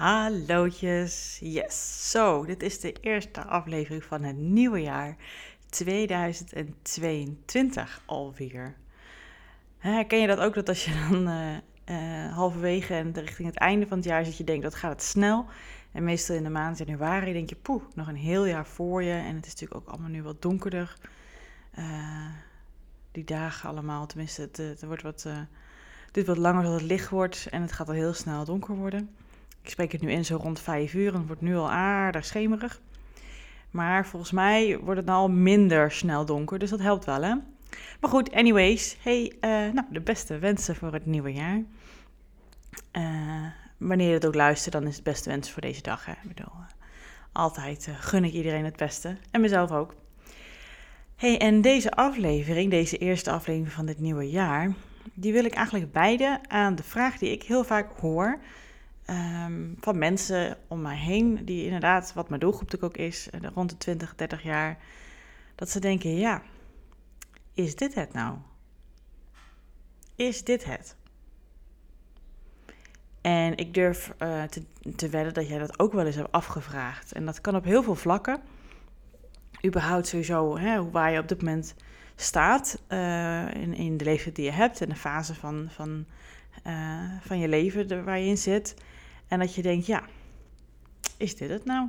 Hallootjes, yes. Zo, dit is de eerste aflevering van het nieuwe jaar 2022 alweer. Herken je dat ook, dat als je dan uh, uh, halverwege en richting het einde van het jaar zit, je denkt dat gaat het snel. En meestal in de maand januari denk je, poeh, nog een heel jaar voor je. En het is natuurlijk ook allemaal nu wat donkerder. Uh, die dagen allemaal, tenminste, het, het wordt wat, dit wat langer dat het licht wordt en het gaat al heel snel donker worden. Ik spreek het nu in zo rond 5 uur en het wordt nu al aardig schemerig. Maar volgens mij wordt het nou al minder snel donker, dus dat helpt wel hè. Maar goed, anyways. Hey, uh, nou, de beste wensen voor het nieuwe jaar. Uh, wanneer je het ook luistert, dan is het beste wensen voor deze dag. Hè? Ik bedoel, uh, altijd gun ik iedereen het beste. En mezelf ook. Hey, en deze aflevering, deze eerste aflevering van dit nieuwe jaar, die wil ik eigenlijk wijden aan de vraag die ik heel vaak hoor um, van mensen om mij heen, die inderdaad, wat mijn doelgroep natuurlijk ook is, eh, rond de 20, 30 jaar, dat ze denken, ja, is dit het nou? Is dit het? En ik durf uh, te, te wedden dat jij dat ook wel eens hebt afgevraagd. En dat kan op heel veel vlakken. Überhaupt sowieso hè, waar je op dit moment staat uh, in, in de leven die je hebt en de fase van, van, van je leven waar je in zit. En dat je denkt, ja, is dit het nou?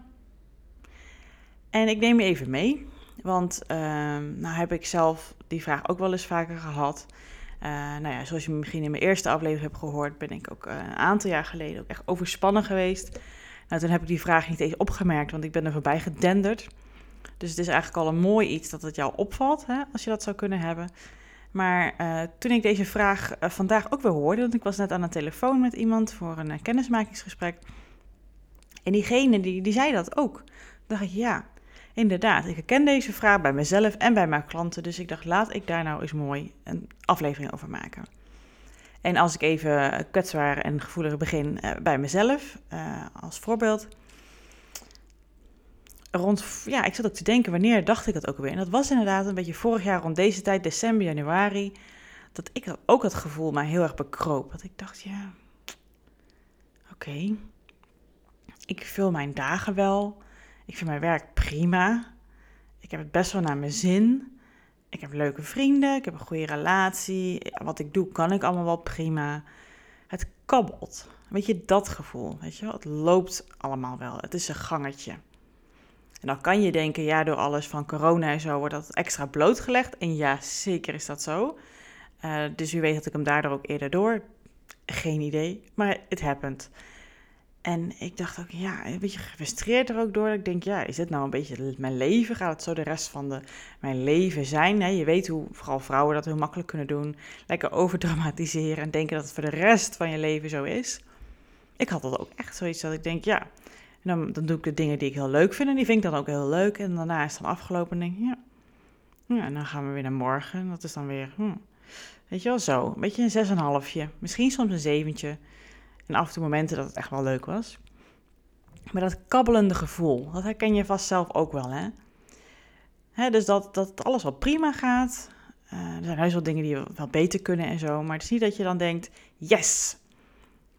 En ik neem je even mee, want uh, nou heb ik zelf die vraag ook wel eens vaker gehad. Uh, nou ja, zoals je misschien in mijn eerste aflevering hebt gehoord, ben ik ook uh, een aantal jaar geleden ook echt overspannen geweest. Nou, toen heb ik die vraag niet eens opgemerkt, want ik ben er voorbij gedenderd. Dus het is eigenlijk al een mooi iets dat het jou opvalt, hè, als je dat zou kunnen hebben. Maar uh, toen ik deze vraag uh, vandaag ook weer hoorde, want ik was net aan de telefoon met iemand voor een uh, kennismakingsgesprek. En diegene die, die zei dat ook. Dacht ik, ja, inderdaad, ik herken deze vraag bij mezelf en bij mijn klanten. Dus ik dacht, laat ik daar nou eens mooi een aflevering over maken. En als ik even kwetsbaar en gevoelig begin bij mezelf, als voorbeeld rond, ja, ik zat ook te denken, wanneer dacht ik dat ook weer? En dat was inderdaad een beetje vorig jaar rond deze tijd, december, januari, dat ik ook het gevoel maar heel erg bekroop. Dat ik dacht, ja, oké, ik vul mijn dagen wel, ik vind mijn werk prima, ik heb het best wel naar mijn zin, ik heb leuke vrienden, ik heb een goede relatie, wat ik doe kan ik allemaal wel prima. Het kabbelt, weet je, dat gevoel, weet je het loopt allemaal wel, het is een gangetje. En dan kan je denken, ja, door alles van corona en zo wordt dat extra blootgelegd. En ja, zeker is dat zo. Uh, dus u weet dat ik hem daardoor ook eerder door. Geen idee, maar het happened. En ik dacht ook, ja, een beetje gefrustreerd er ook door. Ik denk, ja, is dit nou een beetje mijn leven? Gaat het zo de rest van de, mijn leven zijn? Je weet hoe vooral vrouwen dat heel makkelijk kunnen doen. Lekker overdramatiseren en denken dat het voor de rest van je leven zo is. Ik had dat ook echt zoiets dat ik denk, ja, en dan, dan doe ik de dingen die ik heel leuk vind en die vind ik dan ook heel leuk. En daarna is het dan afgelopen en denk ik, ja. ja en dan gaan we weer naar morgen. Dat is dan weer, hm. weet je wel, zo. Een beetje een zes en halfje. Misschien soms een zeventje. En af en toe momenten dat het echt wel leuk was. Maar dat kabbelende gevoel, dat herken je vast zelf ook wel, hè? hè dus dat, dat alles wel prima gaat. Uh, er zijn heus wel dingen die wel beter kunnen en zo. Maar het is niet dat je dan denkt, yes,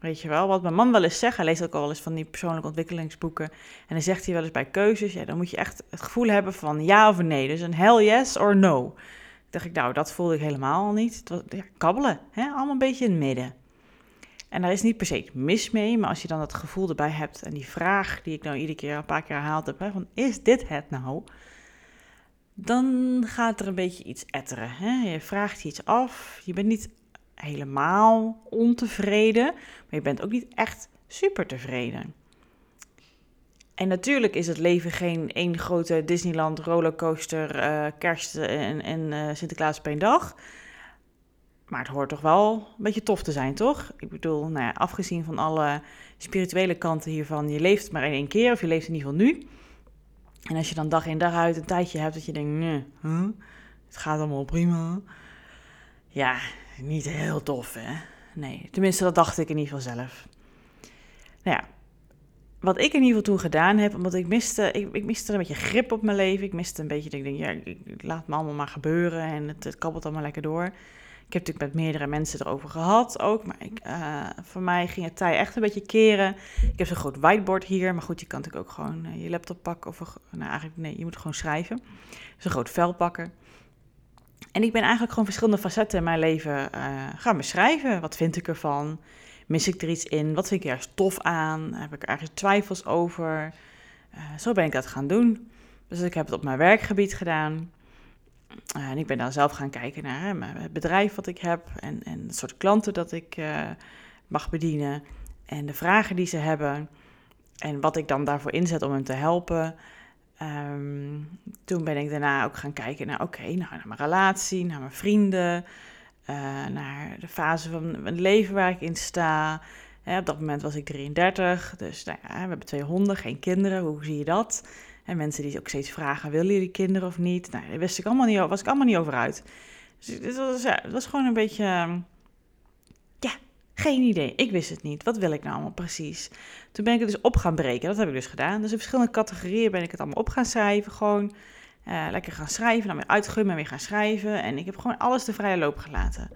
Weet je wel, wat mijn man wel eens zegt, hij leest ook al wel eens van die persoonlijke ontwikkelingsboeken. En dan zegt hij wel eens bij keuzes, dan moet je echt het gevoel hebben van ja of nee. Dus een hell yes or no. dacht ik, nou, dat voelde ik helemaal niet. Ja, kabbelen, hè? allemaal een beetje in het midden. En daar is niet per se mis mee, maar als je dan dat gevoel erbij hebt en die vraag die ik nou iedere keer een paar keer herhaald heb, hè, van is dit het nou? Dan gaat er een beetje iets etteren. Hè? Je vraagt je iets af, je bent niet helemaal ontevreden, maar je bent ook niet echt super tevreden. En natuurlijk is het leven geen één grote Disneyland rollercoaster, uh, kerst en, en uh, Sinterklaas op één dag. Maar het hoort toch wel een beetje tof te zijn, toch? Ik bedoel, nou ja, afgezien van alle spirituele kanten hiervan, je leeft maar in één keer, of je leeft in ieder geval nu. En als je dan dag in dag uit een tijdje hebt dat je denkt, het gaat allemaal prima. Ja, niet heel tof, hè? Nee, tenminste, dat dacht ik in ieder geval zelf. Nou ja, wat ik in ieder geval toen gedaan heb, omdat ik miste, ik, ik miste een beetje grip op mijn leven. Ik miste een beetje, ik denk, ja, ik, laat me allemaal maar gebeuren en het, kabbelt allemaal lekker door. Ik heb natuurlijk met meerdere mensen erover gehad ook. Maar ik, uh, voor mij ging het tij echt een beetje keren. Ik heb zo'n groot whiteboard hier. Maar goed, je kan natuurlijk ook gewoon uh, je laptop pakken. Of, nou eigenlijk, nee, je moet gewoon schrijven. Zo'n groot vel pakken. En ik ben eigenlijk gewoon verschillende facetten in mijn leven uh, gaan beschrijven. Wat vind ik ervan? Mis ik er iets in? Wat vind ik ergens tof aan? Heb ik ergens twijfels over? zo ben ik dat gaan doen. Dus ik heb het op mijn werkgebied gedaan. Uh, en ik ben dan zelf gaan kijken naar hè, het bedrijf wat ik heb en, en het soort klanten dat ik mag bedienen en de vragen die ze hebben en wat ik dan daarvoor inzet om hen te helpen. Um, toen ben ik daarna ook gaan kijken naar, oké, nou, naar mijn relatie, naar mijn vrienden, uh, naar de fase van mijn leven waar ik in sta. Op dat moment was ik 33, dus nou ja, we hebben twee honden, geen kinderen, hoe zie je dat? En mensen die ook steeds vragen, willen jullie kinderen of niet? Nou, daar wist ik allemaal niet, was ik allemaal niet over uit. Dus het was, ja, het was gewoon een beetje, ehm, geen idee. Ik wist het niet. Wat wil ik nou allemaal precies? Toen ben ik het dus op gaan breken. Dat heb ik dus gedaan. Dus in verschillende categorieën ben ik het allemaal op gaan schrijven. Gewoon uh, lekker gaan schrijven, dan weer uitgummen en weer gaan schrijven. En ik heb gewoon alles de vrije loop gelaten.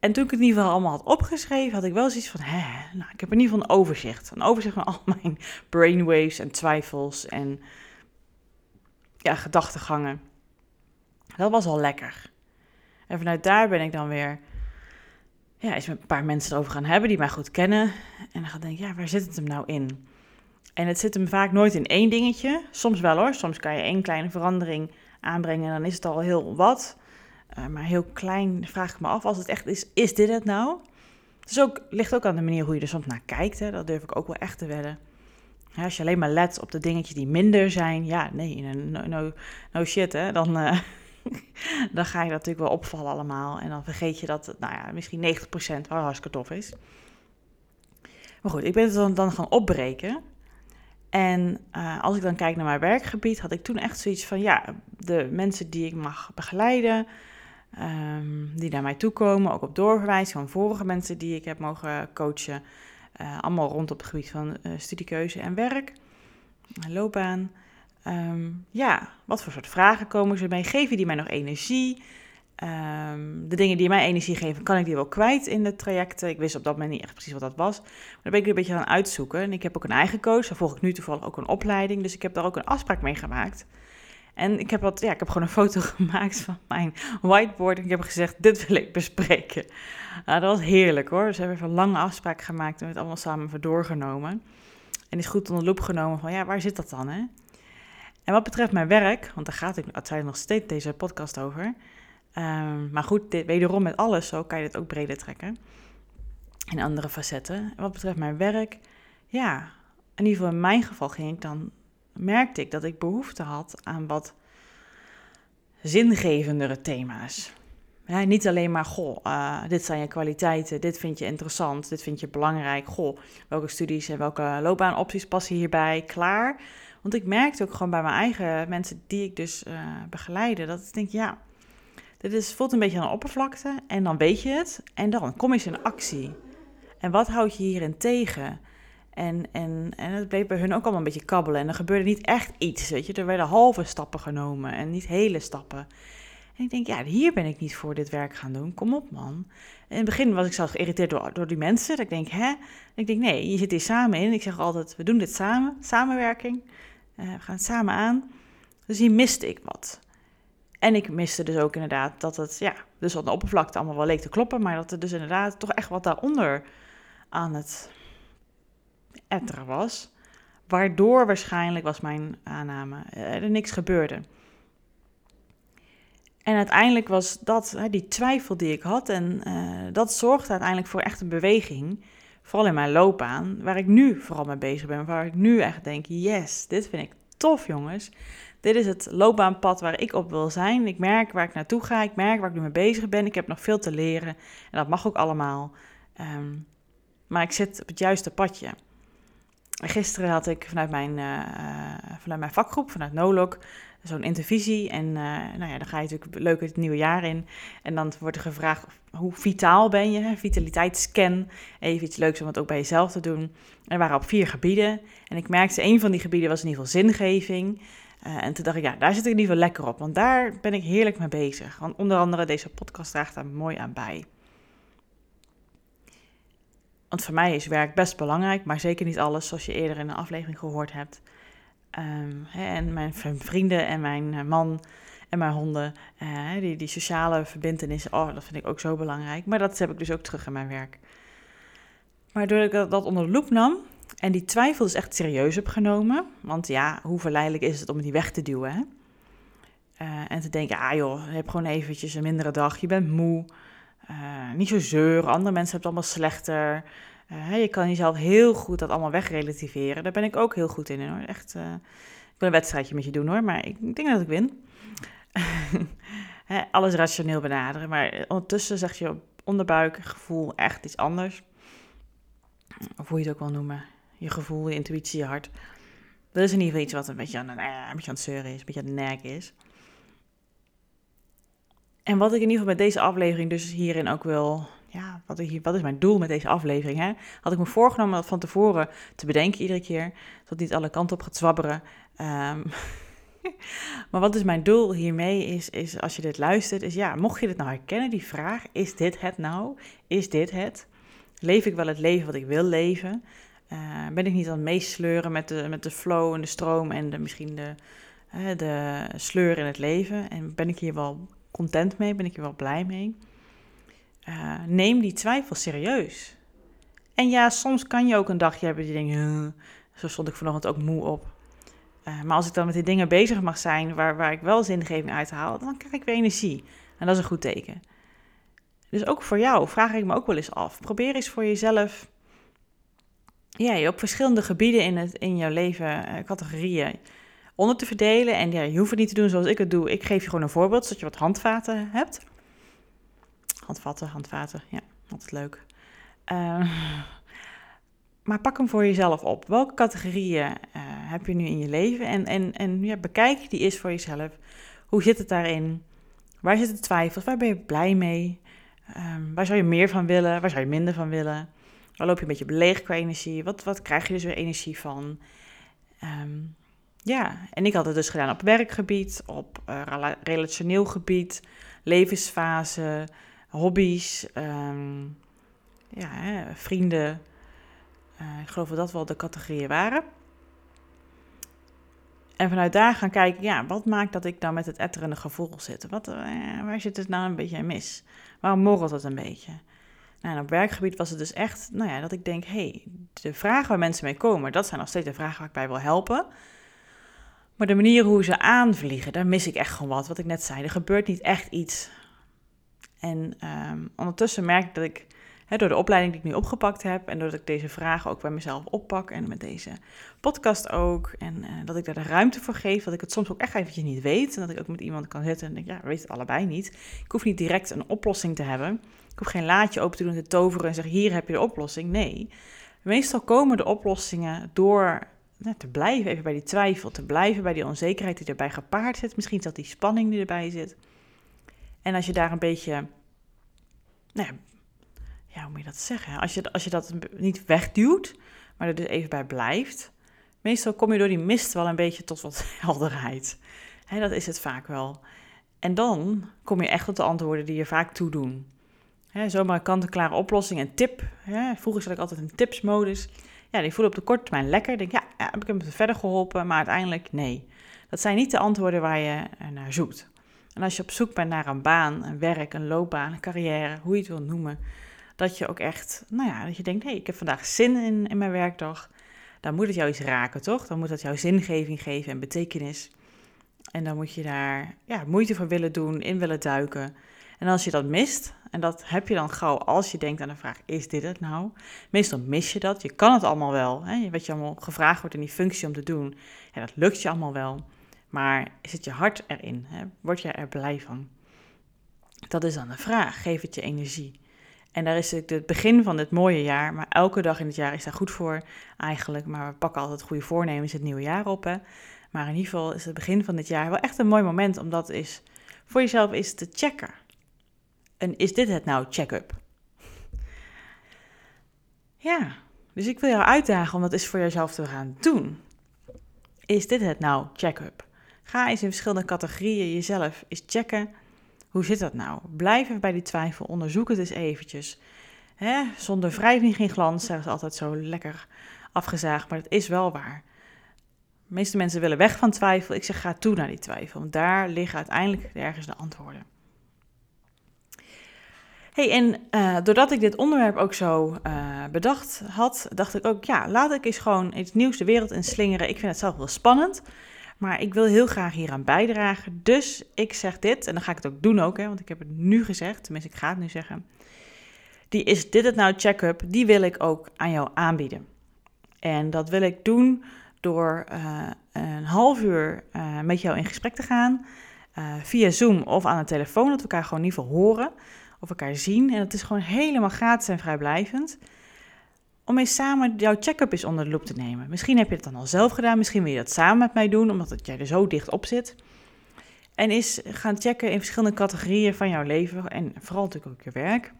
En toen ik het in ieder geval allemaal had opgeschreven, had ik wel zoiets van, hè, nou, ik heb in ieder geval een overzicht. Een overzicht van al mijn brainwaves en twijfels en ja, gedachtegangen. Dat was al lekker. En vanuit daar ben ik dan weer, ja, eens met een paar mensen erover gaan hebben die mij goed kennen. En dan ga ik denken, ja, waar zit het hem nou in? En het zit hem vaak nooit in één dingetje. Soms wel hoor, soms kan je één kleine verandering aanbrengen en dan is het al heel wat. Uh, maar heel klein vraag ik me af, als het echt is, is dit het nou? Is ook, ligt ook aan de manier hoe je er soms naar kijkt, hè? dat durf ik ook wel echt te wedden. Als je alleen maar let op de dingetjes die minder zijn, ja, nee, no, shit, hè, dan, uh, dan ga je dat natuurlijk wel opvallen allemaal. En dan vergeet je dat, nou ja, misschien 90% wel hartstikke tof is. Maar goed, ik ben het dan, dan gaan opbreken. En uh, als ik dan kijk naar mijn werkgebied, had ik toen echt zoiets van, ja, de mensen die ik mag begeleiden, um, die naar mij toe komen, ook op doorverwijs van vorige mensen die ik heb mogen coachen. Uh, allemaal rond op het gebied van uh, studiekeuze en werk, loopbaan. Um, ja, wat voor soort vragen komen ze mee? Geven die mij nog energie? Um, de dingen die mij energie geven, kan ik die wel kwijt in de trajecten? Ik wist op dat moment niet echt precies wat dat was. Maar daar ben ik een beetje aan uitzoeken. En ik heb ook een eigen coach. Daar volg ik nu toevallig ook een opleiding. Dus ik heb daar ook een afspraak mee gemaakt. En ik heb, wat, ja, ik heb gewoon een foto gemaakt van mijn whiteboard. En ik heb gezegd, dit wil ik bespreken. Nou, dat was heerlijk hoor. Dus we hebben even een lange afspraak gemaakt en het allemaal samen even doorgenomen. En is goed onder de loep genomen van, ja, waar zit dat dan hè? En wat betreft mijn werk, want daar gaat ik uiteindelijk nog steeds deze podcast over. Um, maar goed, dit, wederom met alles, zo kan je het ook breder trekken. In andere facetten. En wat betreft mijn werk, ja, in ieder geval in mijn geval ging ik dan merkte ik dat ik behoefte had aan wat zingevendere thema's. niet alleen maar, goh, uh, dit zijn je kwaliteiten, dit vind je interessant, dit vind je belangrijk. Goh, welke studies en welke loopbaanopties passen hierbij? Klaar. Want ik merkte ook gewoon bij mijn eigen mensen die ik dus uh, begeleide, dat ik denk, ja, dit is, voelt een beetje aan de oppervlakte en dan weet je het en dan kom je in actie. En wat houd je hierin tegen? En, en, en het bleef bij hun ook allemaal een beetje kabbelen. En er gebeurde niet echt iets, weet je. Er werden halve stappen genomen en niet hele stappen. En ik denk, ja, hier ben ik niet voor dit werk gaan doen. Kom op, man. In het begin was ik zelfs geïrriteerd door, door die mensen. Dat ik denk, hè? ik denk, nee, je zit hier samen in. Ik zeg altijd, we doen dit samen. Samenwerking. Uh, we gaan het samen aan. Dus hier miste ik wat. En ik miste dus ook inderdaad dat het, ja, dus op de oppervlakte allemaal wel leek te kloppen. Maar dat er dus inderdaad toch echt wat daaronder aan het etteren was. Waardoor waarschijnlijk, was mijn aanname, er niks gebeurde. En uiteindelijk was dat, die twijfel die ik had, en uh, dat zorgde uiteindelijk voor echt een beweging. Vooral in mijn loopbaan, waar ik nu vooral mee bezig ben. Waar ik nu echt denk, yes, dit vind ik tof jongens. Dit is het loopbaanpad waar ik op wil zijn. Ik merk waar ik naartoe ga. Ik merk waar ik nu mee bezig ben. Ik heb nog veel te leren. En dat mag ook allemaal. Um, maar ik zit op het juiste padje. Gisteren had ik vanuit mijn, uh, vanuit mijn vakgroep, vanuit NOLOG, zo'n intervisie. En uh, nou ja, dan ga je natuurlijk leuk het nieuwe jaar in. En dan wordt er gevraagd, hoe vitaal ben je? Vitaliteitsscan. Even iets leuks om het ook bij jezelf te doen. En er waren op vier gebieden. En ik merkte, een van die gebieden was in ieder geval zingeving. Eh, en toen dacht ik, ja, daar zit ik in ieder geval lekker op, want daar ben ik heerlijk mee bezig. Want onder andere deze podcast draagt daar mooi aan bij. Want voor mij is werk best belangrijk, maar zeker niet alles, zoals je eerder in een aflevering gehoord hebt. Ehm, hè, en mijn vrienden en mijn eh, man en mijn honden, uh, die, die sociale verbindenis, oh, dat vind ik ook zo belangrijk. Maar dat heb ik dus ook terug in mijn werk. Maar doordat ik dat onder de loep nam en die twijfel dus echt serieus heb genomen, want ja, hoe verleidelijk is het om die weg te duwen, hè? Uh, en te denken, ah joh, je hebt gewoon eventjes een mindere dag, je bent moe, niet zo zeur, andere mensen hebben het allemaal slechter. Uh, je kan jezelf heel goed dat allemaal wegrelativeren. Daar ben ik ook heel goed in hoor. Echt, ik wil een wedstrijdje met je doen hoor, maar ik denk dat ik win. alles rationeel benaderen, maar ondertussen zeg je onderbuik, gevoel echt iets anders. Of hoe je het ook wil noemen. Je gevoel, je intuïtie, je hart. Dat is in ieder geval iets wat een beetje aan, een beetje aan het zeuren is, een beetje aan het nek is. En wat ik in ieder geval met deze aflevering dus hierin ook wil... Ja, wat, wat is mijn doel met deze aflevering? Hè? Had ik me voorgenomen dat van tevoren te bedenken iedere keer. Zodat niet alle kanten op gaat zwabberen. Um, maar wat is mijn doel hiermee is, is, als je dit luistert, is ja, mocht je dit nou herkennen, die vraag, is dit het nou? Is dit het? Leef ik wel het leven wat ik wil leven? Uh, ben ik niet aan het meesleuren met de, met de flow en de stroom en de, misschien de, de sleur in het leven? En ben ik hier wel content mee? Ben ik hier wel blij mee? Uh, neem die twijfel serieus. En ja, soms kan je ook een dagje hebben die denkt, zo stond ik vanochtend ook moe op. Uh, maar als ik dan met die dingen bezig mag zijn waar, waar ik wel zingeving uit haal, dan krijg ik weer energie. En dat is een goed teken. Dus ook voor jou vraag ik me ook wel eens af. Probeer eens voor jezelf ja, je op verschillende gebieden in, het, in jouw leven, uh, categorieën, onder te verdelen. En ja, je hoeft het niet te doen zoals ik het doe. Ik geef je gewoon een voorbeeld, zodat je wat handvaten hebt. Handvatten, handvaten, ja, altijd leuk. Uh, maar pak hem voor jezelf op. Welke categorieën uh, heb je nu in je leven? En, en, en bekijk die eens voor jezelf. Hoe zit het daarin? Waar zitten twijfels? Waar ben je blij mee? Um, waar zou je meer van willen? Waar zou je minder van willen? Waar loop je een beetje beleegd qua energie? Wat, wat krijg je dus weer energie van? Um, ja, en ik had het dus gedaan op werkgebied, op uh, relationeel gebied, levensfase, hobby's, um, ja, vrienden, uh, ik geloof dat dat wel de categorieën waren. En vanuit daar gaan kijken, ja, wat maakt dat ik nou met het etterende gevoel zit? Wat, uh, waar zit het nou een beetje mis? Waarom morrelt het een beetje? Nou, en op werkgebied was het dus echt, nou ja, dat ik denk, hé, hey, de vragen waar mensen mee komen, dat zijn nog steeds de vragen waar ik bij wil helpen. Maar de manier hoe ze aanvliegen, daar mis ik echt gewoon wat. Wat ik net zei, er gebeurt niet echt iets. En um, ondertussen merk ik dat ik door de opleiding die ik nu opgepakt heb en doordat ik deze vragen ook bij mezelf oppak en met deze podcast ook. En uh, dat ik daar de ruimte voor geef, dat ik het soms ook echt eventjes niet weet. En dat ik ook met iemand kan zitten en denk, ja, we weten het allebei niet. Ik hoef niet direct een oplossing te hebben. Ik hoef geen laadje open te doen, te toveren en zeggen, hier heb je de oplossing. Nee, meestal komen de oplossingen door te blijven even bij die twijfel, te blijven bij die onzekerheid die erbij gepaard zit. Misschien dat die spanning die erbij zit. En als je daar een beetje nou ja, hoe moet je dat zeggen? Als je, als je dat niet wegduwt, maar er dus even bij blijft, meestal kom je door die mist wel een beetje tot wat helderheid. Dat is het vaak wel. En dan kom je echt tot de antwoorden die je vaak toedoen. Zomaar een kant-en-klare oplossing, een tip. Vroeger zat ik altijd in tipsmodus. Ja, die voelen op de korte termijn lekker. Denk, ja, ja, heb ik hem verder geholpen? Maar uiteindelijk, nee. Dat zijn niet de antwoorden waar je naar zoekt. En als je op zoek bent naar een baan, een werk, een loopbaan, een carrière, hoe je het wil noemen, dat je ook echt, nou ja, dat je denkt, hé, hey, ik heb vandaag zin in, in mijn werkdag. Dan moet het jou iets raken, toch? Dan moet dat jouw zingeving geven en betekenis. En dan moet je daar ja, moeite voor willen doen, in willen duiken. En als je dat mist, en dat heb je dan gauw als je denkt aan de vraag, is dit het nou? Meestal mis je dat. Je kan het allemaal wel. Hè? Wat je allemaal gevraagd wordt in die functie om te doen, ja, dat lukt je allemaal wel. Maar het je hart erin? Hè? Word je er blij van? Dat is dan de vraag. Geef het je energie? En daar is het, het begin van het mooie jaar, maar elke dag in het jaar is daar goed voor eigenlijk. Maar we pakken altijd goede voornemens het nieuwe jaar op. Hè. Maar in ieder geval is het begin van dit jaar wel echt een mooi moment om dat is voor jezelf eens te checken. En is dit het nou check-up? Ja, dus ik wil jou uitdagen om dat eens voor jezelf te gaan doen. Is dit het nou check-up? Ga eens in verschillende categorieën jezelf eens checken. Hoe zit dat nou? Blijf even bij die twijfel, onderzoek het eens eventjes. Hè? Zonder wrijving geen glans, zeggen ze altijd zo lekker afgezaagd, maar dat is wel waar. De meeste mensen willen weg van twijfel. Ik zeg, ga toe naar die twijfel, want daar liggen uiteindelijk ergens de antwoorden. Hey, en uh, doordat ik dit onderwerp ook zo uh, bedacht had, dacht ik ook, ja, laat ik eens gewoon iets nieuws de wereld in slingeren. Ik vind het zelf wel spannend, maar ik wil heel graag hieraan bijdragen. Dus ik zeg dit, en dan ga ik het ook doen ook, hè, want ik heb het nu gezegd, tenminste ik ga het nu zeggen. Die is dit het nou check-up, die wil ik ook aan jou aanbieden. En dat wil ik doen door uh, een half uur met jou in gesprek te gaan, via Zoom of aan de telefoon, dat we elkaar gewoon ieder geval horen of elkaar zien. En het is gewoon helemaal gratis en vrijblijvend. Om eens samen jouw check-up eens onder de loep te nemen. Misschien heb je het dan al zelf gedaan, misschien wil je dat samen met mij doen, omdat jij er zo dicht op zit. En is gaan checken in verschillende categorieën van jouw leven en vooral natuurlijk ook je werk.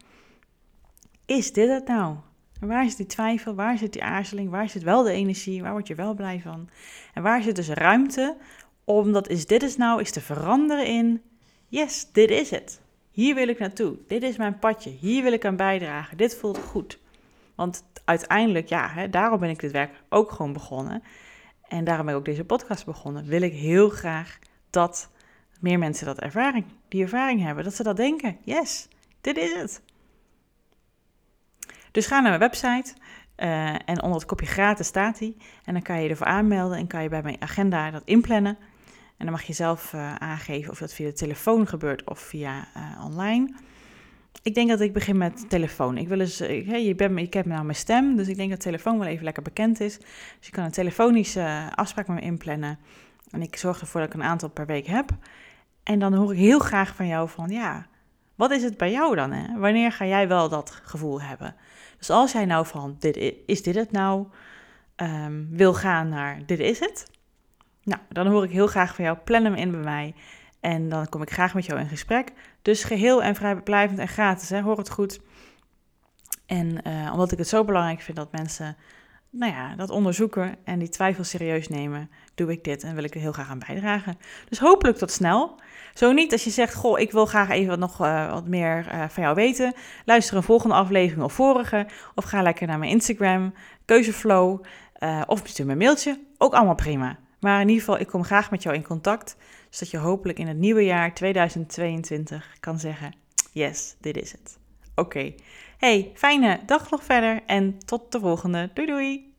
Is dit het nou? waar zit die twijfel? Waar zit die aarzeling? Waar zit wel de energie? Waar word je wel blij van? En waar zit dus ruimte om dat is dit is nou is te veranderen in yes, dit is het. Hier wil ik naartoe. Dit is mijn padje. Hier wil ik aan bijdragen. Dit voelt goed. Want uiteindelijk, ja, hè, daarom ben ik dit werk ook gewoon begonnen. En daarom ben ik ook deze podcast begonnen. Wil ik heel graag dat meer mensen dat ervaring, die ervaring hebben. Dat ze dat denken. Yes, dit is het. Dus ga naar mijn website. Uh, en onder het kopje gratis staat die. En dan kan je je ervoor aanmelden en kan je bij mijn agenda dat inplannen. En dan mag je zelf uh, aangeven of dat via de telefoon gebeurt of via uh, online. Ik denk dat ik begin met telefoon. Ik wil eens, ik, hey, je, bent, nou mijn stem, dus ik denk dat telefoon wel even lekker bekend is. Dus je kan een telefonische afspraak met me inplannen. En ik zorg ervoor dat ik een aantal per week heb. En dan hoor ik heel graag van jou van, ja, wat is het bij jou dan? Hè? Wanneer ga jij wel dat gevoel hebben? Dus als jij nou van, dit, is dit het nou, um, wil gaan naar dit is het, nou, dan hoor ik heel graag van jou. Plan hem in bij mij. En dan kom ik graag met jou in gesprek. Dus geheel en vrijblijvend en gratis, hè? hoor het goed. En uh, omdat ik het zo belangrijk vind dat mensen nou ja, dat onderzoeken en die twijfel serieus nemen, doe ik dit en wil ik er heel graag aan bijdragen. Dus hopelijk tot snel. Zo niet als je zegt, goh, ik wil graag even nog uh, wat meer uh, van jou weten. Luister een volgende aflevering of vorige. Of ga lekker naar mijn Instagram, Keuzeflow. Of stuur me een mailtje. Ook allemaal prima. Maar in ieder geval, ik kom graag met jou in contact, zodat je hopelijk in het nieuwe jaar 2022 kan zeggen: Yes, dit is het. Oké. Hey, fijne dag nog verder en tot de volgende. Doei doei!